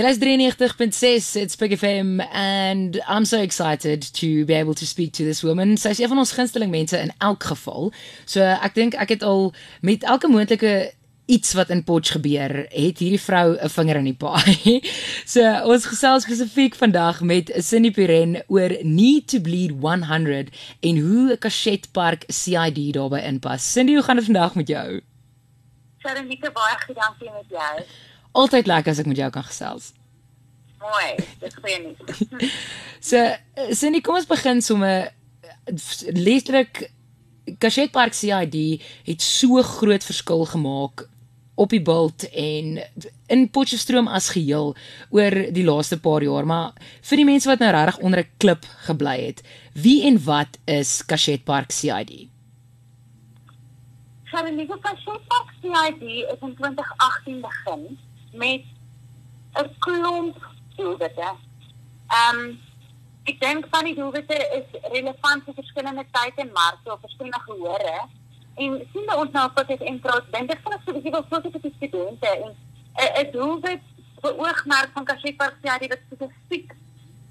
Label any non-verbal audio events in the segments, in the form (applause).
Jy luister 93.6 it's Big FM and I'm so excited to be able to speak to this woman. Sy is een van ons gunsteling mense in elk geval. So ek dink ek het al met elke moontlike iets wat in Potch gebeur, het hierdie vrou 'n vinger in die paai. (laughs) so ons gesels spesifiek vandag met Cindy Piren oor Need to Bleed 100 en hoe 'n Cachet Park CID daarbey inpas. Cindy, hoe gaan dit vandag met jou? Sharonika, baie dankie met jou. Altyd lekker as ek met jou kan gesels. Mooi, goeie nuus. (laughs) so, Cindy, kom ons begin sommer letterlik Cachet Park CID het so groot verskil gemaak op die bult en in Potchefstroom as geheel oor die laaste paar jaar, maar vir die mense wat nou regtig onder 'n klip gebly het, wie en wat is Cachet Park CID? Sharonika, Cachet Park CID is in 2018 begin met 'n klomp doelwitte. Ehm um, ek dink van die doelwitte is relevant vir verskillende tye en markte of verskillende gehore. En sien nou ons nou op dit en trots dink ek van as jy wil fokus op die studente en 'n doelwit vir oogmerk van Cachet Park CID wat spesifiek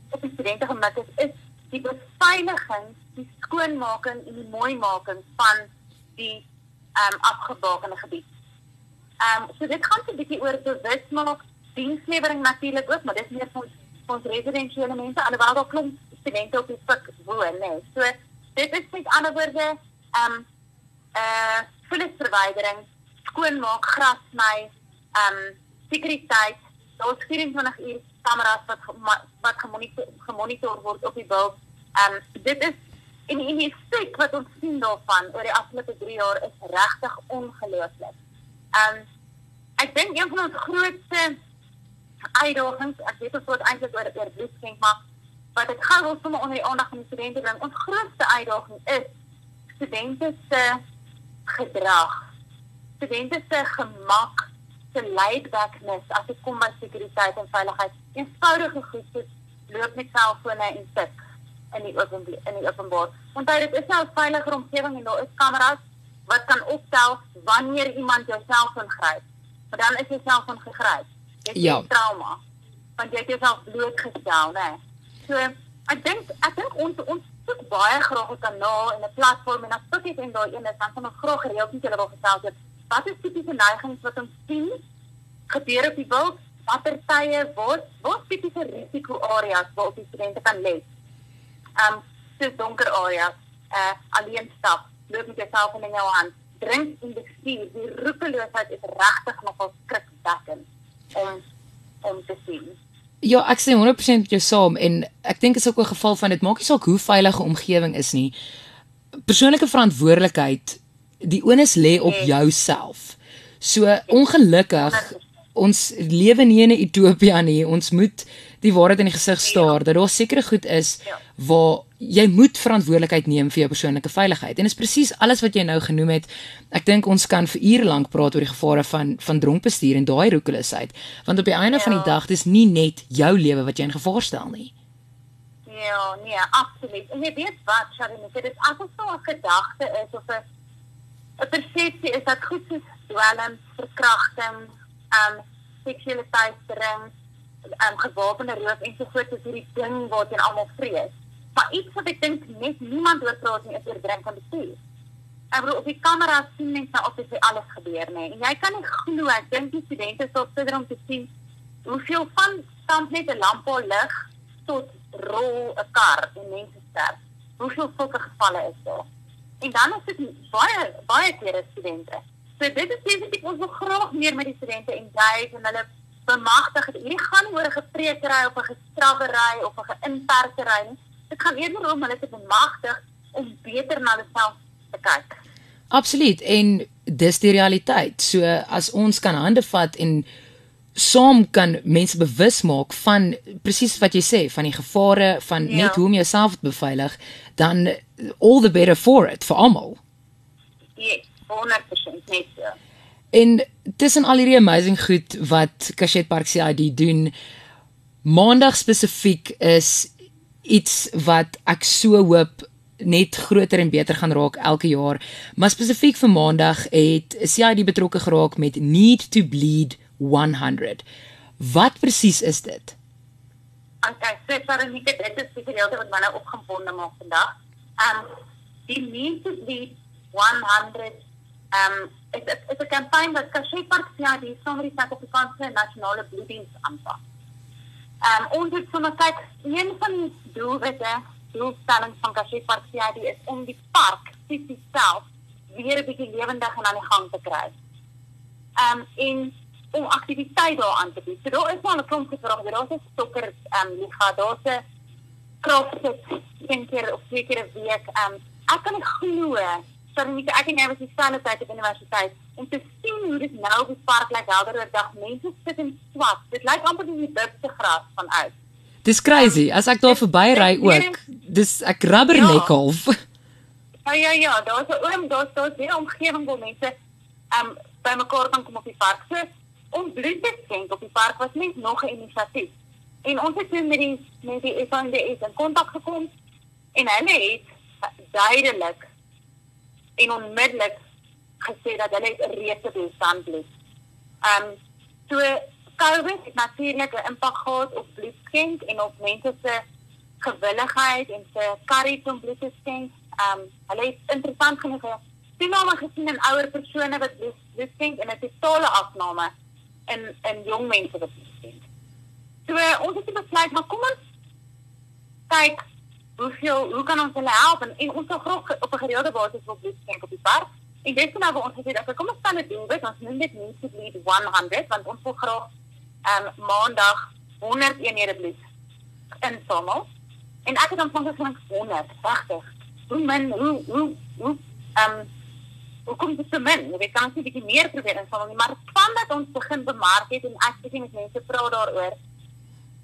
op die studente gemak is, is die beveiliging, die skoonmaking en die mooimaking van die ehm um, afgebakende gebied. Ehm um, so dit gaan 'n bietjie oor bewusmaak, dienslewering natuurlik ook, maar dis meer vir ons, ons residensiële mense alhoewel daar klomp studente op die plek woon, né. Nee. So dit is met ander woorde ehm um, eh uh, vullisverwydering, skoonmaak, gras sny, ehm um, sekuriteit, daar's 24 uur kameras wat wat gemonitor gemonitor word op die bult. Ehm um, dit is en en die effek wat ons sien daarvan oor die afgelope 3 jaar is regtig ongelooflik. Ehm um, ek dink een van ons grootste uitdagings, ek weet ons word eintlik oor oor bloedskenk, maar wat ek gou wil sommer onder die aandag van die studente bring, ons grootste uitdaging is studente se gedrag. Studente se gemak, se laidbackness as dit kom by sekuriteit en veiligheid. Eenvoudige goed soos loop met selfone en tik in die open in die openbaar. Want dit is nou 'n veiliger omgewing en daar is kameras wat kan optel wanneer iemand jou selfoon gryp. Maar dan is jy selfoon gegryp. Dit is ja. trauma. Want jy het jouself blootgestel, né? So, ek dink ek dink ons ons soek baie graag 'n kanaal en 'n platform en as dit is en daai een is dan 'n groot gereeld net hulle wil gesels het. Wat is tipiese neigings wat ons sien gebeur op die bult? Watter tye wat wat tipiese risiko areas waar op die studente kan lê? Ehm um, so donker areas, eh uh, alleen stap loop met jouself in jou hand. Drink en bestuur. Die roekeloosheid is regtig nogal skrikwekkend om om te sien. Ja, ek sê 100% met jou saam en ek dink is ook 'n geval van dit maak nie saak hoe veilige omgewing is nie. Persoonlike verantwoordelikheid, die onus lê op jouself. So ongelukkig ons lewe nie in 'n utopia nie. Ons moet die waarheid in die gesig staar dat daar sekere goed is ja. waar jy moet verantwoordelikheid neem vir jou persoonlike veiligheid. En dit is presies alles wat jy nou genoem het. Ek dink ons kan vir ure lank praat oor die gevare van van dronk bestuur en daai roekeloosheid, want op die einde ja. van die dag dis nie net jou lewe wat jy in gevaar stel nie. Ja, nee, absoluut. En jy weet wat, Sharon, dit is asof so 'n gedagte is of 'n 'n persepsie is dat goed soos dwelm, verkrachting, ehm um, seksuele teistering, ehm um, gewapende roof en so voort is hierdie ding jy almal vrees. Maar iets wat ek dink net niemand oor praat nie is oor drink en bestuur. Ek bedoel op die kamera sien mense nou altyd hoe alles gebeur nê. En jy kan nie glo ek dink die studente sou sit om te sien hoeveel van stamp net 'n lampie lig tot rol 'n kar en mense sterf. Hoeveel sulke gevalle is daar? En dan is dit baie baie keer studente. So dit is definitief ons wil graag meer met die studente engage en hulle bemagtig. Hierdie gaan oor 'n gepreekery of 'n gestraffery of 'n geïnperkery nie dit gaan eerder om hulle te bemagtig om beter na hulself te kyk. Absoluut en dis die realiteit. So as ons kan hande vat en saam kan mense bewus maak van presies wat jy sê van die gevare van ja. net hoe om jouself te beveilig, dan all the better for it vir almal. Ja, 100% net so. En tussen al hierdie amazing goed wat Cachet Park CID doen, Maandag spesifiek is iets wat ek so hoop net groter en beter gaan raak elke jaar. Maar spesifiek vir Maandag het CID betrokke geraak met Need to Bleed 100. Wat presies is dit? Okay, so Veronica, dit is die gedeelte wat my nou opgebonde maak vandag. Um die Mean to Bleed 100 um is is, 'n kampanje wat Kashi Park ja, die Somri Suid-Afrikaanse Nasionale Bloeddiens aanpak. Um ons het sommer kyk een van die doelwitte, doelstellings van Kashi Park die is om die park fisies self weer 'n bietjie lewendig en aan die gang te kry. Um en om aktiwiteit daar aan te bied. So daar is maar 'n klomp gevrae. Daar's 'n stokker um liga, daar's 'n crossfit een keer of twee keer 'n week. Um ek kan glo nie ek en jy was dieselfde tyd op universiteit om te sien hoe dit nou op die park lyk helder oor dag. Mense sit in swart. Dit lyk amper soos die dipste gras van uit. Dis crazy. As ek daar verby ry ook, dis ek rubberneck ja. half. (laughs) Ja ja ja, daar's 'n oom, daar's daar's 'n omgewing waar mense um bymekaar kan kom op die park. So om bloed te skenk op die park was net nog 'n inisiatief. En ons het met die met die FNDS in kontak gekom en hulle het duidelik en onmiddellik gesê dat hulle 'n reuse bestand bloed. Um so COVID het natuurlik 'n impak gehad op bloedskenk en op mense se gewilligheid en se karrie om bloed te skenk. Um hulle het interessant genoeg toename gesien in ouer persone wat bloed skenk en 'n totale afname in in jong mense wat sien. So ons het besluit maar kom ons kyk hoeveel hoe kan ons hulle help en, en ons sal graag op 'n gereelde basis wil bloed skenk op die park. En dis nou waar ons gesê dat kom ons staan dit doen dit ons noem dit to bleed 100 want ons wil graag um, maandag 100 eenhede bloed insamel. En ek het dan van gesê 100, regtig. Hoe min hoe hoe hoe um, hoekom dit so min? Jy weet kan ons nie bietjie meer probeer insamel nie, maar vandat ons begin bemark het en ek begin met mense praat daaroor,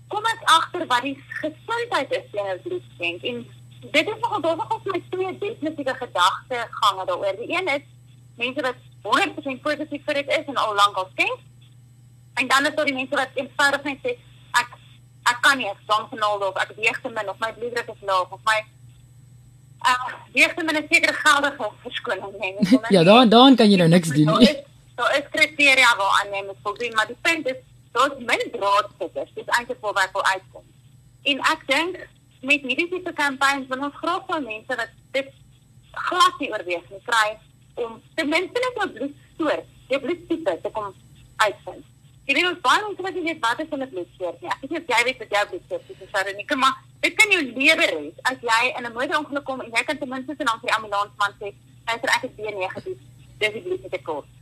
kom ek agter wat die gesondheid is teenoor bloedskenk en dit is nogal baie op my twee definitiewe gedagtegange daaroor. Die een is mense wat 100% positief vir dit is en al lank al skenk. En dan is daar die mense wat eenvoudig net sê ek ek kan nie, ek dank al of ek weeg te min of my bloeddruk is laag of my uh weegte met 'n sekere geldige verskoning neem. ja, daar dan kan jy nou niks doen nie. Daar is kriteria waaraan jy moet voldoen, maar die punt is daar's min draadstoppers. Dit is eintlik waar wat wil uitkom. En ek dink met hierdie tipe kampanjes van ons groot van mense wat dit glad nie oorweeg nie, kry om ten minste net 'n bloedstoor, 'n bloedtipe te kom uitvind. Jy weet ons baie mense wat nie weet wat is hulle bloedstoor nie. Ek weet nie of jy weet wat jou bloedstoor is, dis maar nie, maar dit kan jou lewe red as jy in 'n motorongeluk kom en jy kan ten minste vir die ambulansman sê, "Hy's reg ek B negatief, dis die bloedtekort."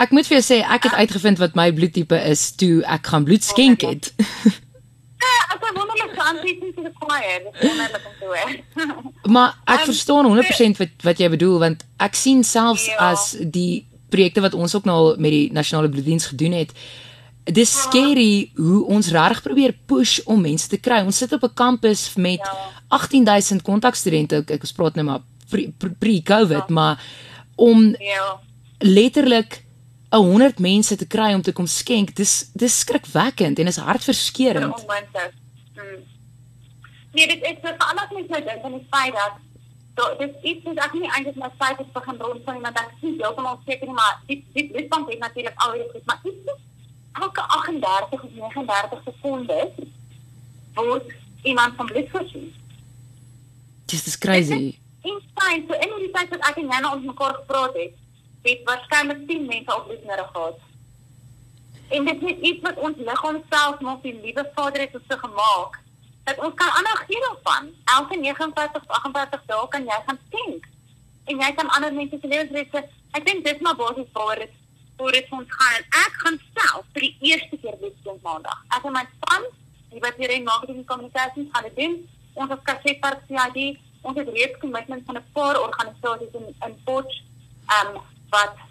Ek moet vir jou sê ek het uitgevind wat my bloedtipe is toe ek gaan bloed skenk het. Ja, ek wou net gaan sê dis die kwaier, dis wonderlik om te hoor. (laughs) Maar ek um, verstaan 100% wat wat jy bedoel want ek sien selfs ja. as die projekte wat ons ook nou met die nasionale bloeddiens gedoen het, dis scary hoe ons reg probeer push om mense te kry. Ons sit op 'n kampus met ja. 18000 kontakstudente. Ek ek spraak nou maar pre-COVID, pre ja. maar om ja. letterlik 100 mense te kry om te kom skenk, dis dis skrikwekkend en is hartverskeurende. Hmm. Nee, dit is vir alles net nou dink aan die feit dat So, dit is iets ek nie eintlik my feit het begin rond van iemand dat ek nie heeltemal seker nie maar dit dit dit van dit natuurlik al die goed maar iets elke 38 of 39 sekondes word iemand van bloed voorsien. Dis dis crazy. In fyn, so in die tyd wat ek en Jana ons mekaar gepraat het, het waarskynlik 10 mense op nodig gehad. En dit is iets wat ons liggaam self nog die liewe Vader het ons so gemaak dat ons kan aanhou gee daarvan. Elke 59 of 58 dae kan jy gaan skenk. En jy kan ander mense se lewens red. Ek dink dis maar basies waar dit voor dit ons gaan. Ek gaan self vir die eerste keer dit doen maandag. Ek en my span, die wat hier in marketing kommunikasie gaan dit doen. Ons het kasse vir CID, ons het reeds kommitment van 'n paar organisasies in in Potch, um, wat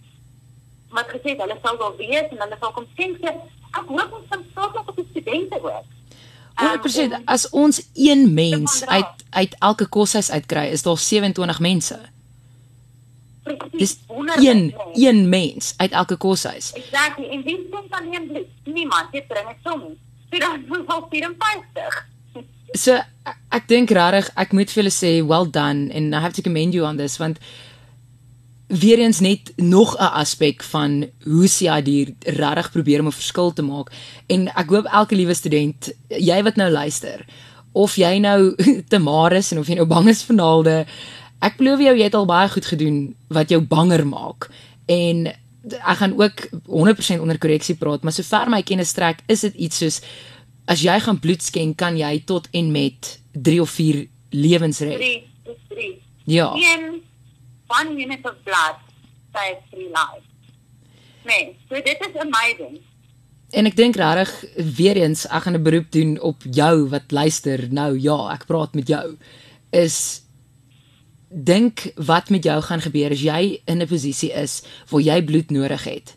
wat gesê het hulle sal wel wees en hulle sal kom sien. Ek hoop ons kan saam met die studente werk. Um, presies, as ons een mens uit uit elke koshuis uitkry, is daar 27 mense. Dis een een mens uit elke koshuis. Exactly. En wie sê dan nie bloed? Niemand. Dit bring ek som. Dit (laughs) is al 54. So ek dink regtig ek moet vir julle sê well done and I have to commend you on this want weer eens net nog 'n aspek van hoe CID regtig probeer om 'n verskil te maak. En ek hoop elke liewe student, jy wat nou luister, of jy nou (laughs) te maar is en of jy nou bang is vir naalde, ek glo jy het al baie goed gedoen wat jou banger maak. En ek gaan ook 100% onder korreksie praat, maar sover my kennis strek, is dit iets soos as jy gaan bloed skenk, kan jy tot en met 3 of 4 lewens red. 3 is 3. Ja. Een one unit of blood saves three lives. Nee, so dit is amazing. En ek dink regtig weer eens ek gaan 'n beroep doen op jou wat luister nou ja, ek praat met jou is dink wat met jou gaan gebeur as jy in 'n posisie is waar jy bloed nodig het.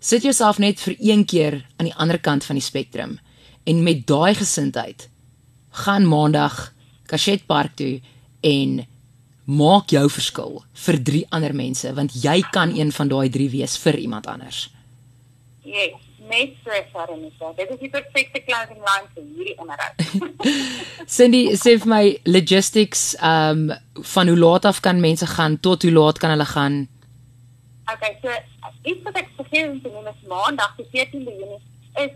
Sit jouself net vir een keer aan die ander kant van die spektrum en met daai gesindheid gaan maandag Cachet Park toe en maak jou verskil vir drie ander mense want jy kan een van daai drie wees vir iemand anders. Yes, net so Sharonita. Dit is die perfekte clothing line vir hierdie onderhoud. (laughs) Cindy sê vir my logistics um van hoe laat af kan mense gaan tot hoe laat kan hulle gaan? okay, so iets wat ek vergeet om te noem is maandag die 14de Junie is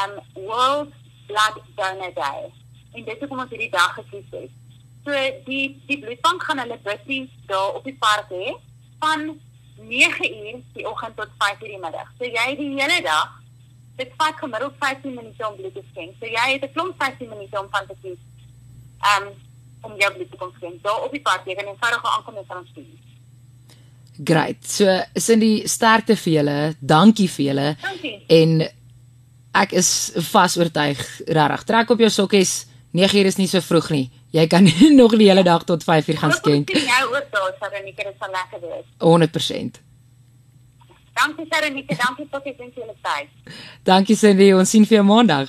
um World Blood Donor Day. En dit is omdat hierdie dag gekies is. So die die bloedbank gaan hulle bussies daar op die park hê van 9uur die oggend tot 5uur die middag. So jy die hele dag dit vat gemiddeld 15 minute om bloed te skenk. So jy het 'n klomp 15 minute om van te kies. Um om jou bloed te kom skenk. Daar op die park jy kan eenvoudig aankom en van stuur. Great. So Cindy, sterkte vir julle. Dankie vir julle. Dankie. En ek is vas oortuig, regtig. Trek op jou sokkies. 9uur is nie so vroeg nie. Jy kan (laughs) nog die hele dag tot 5uur gaan skenk. Ek jou ook daar, Saronika, dit sal lekker wees. 100%. Dankie Saronika, dankie tot die eventuele tyd. Dankie Cindy, ons sien vir jou maandag.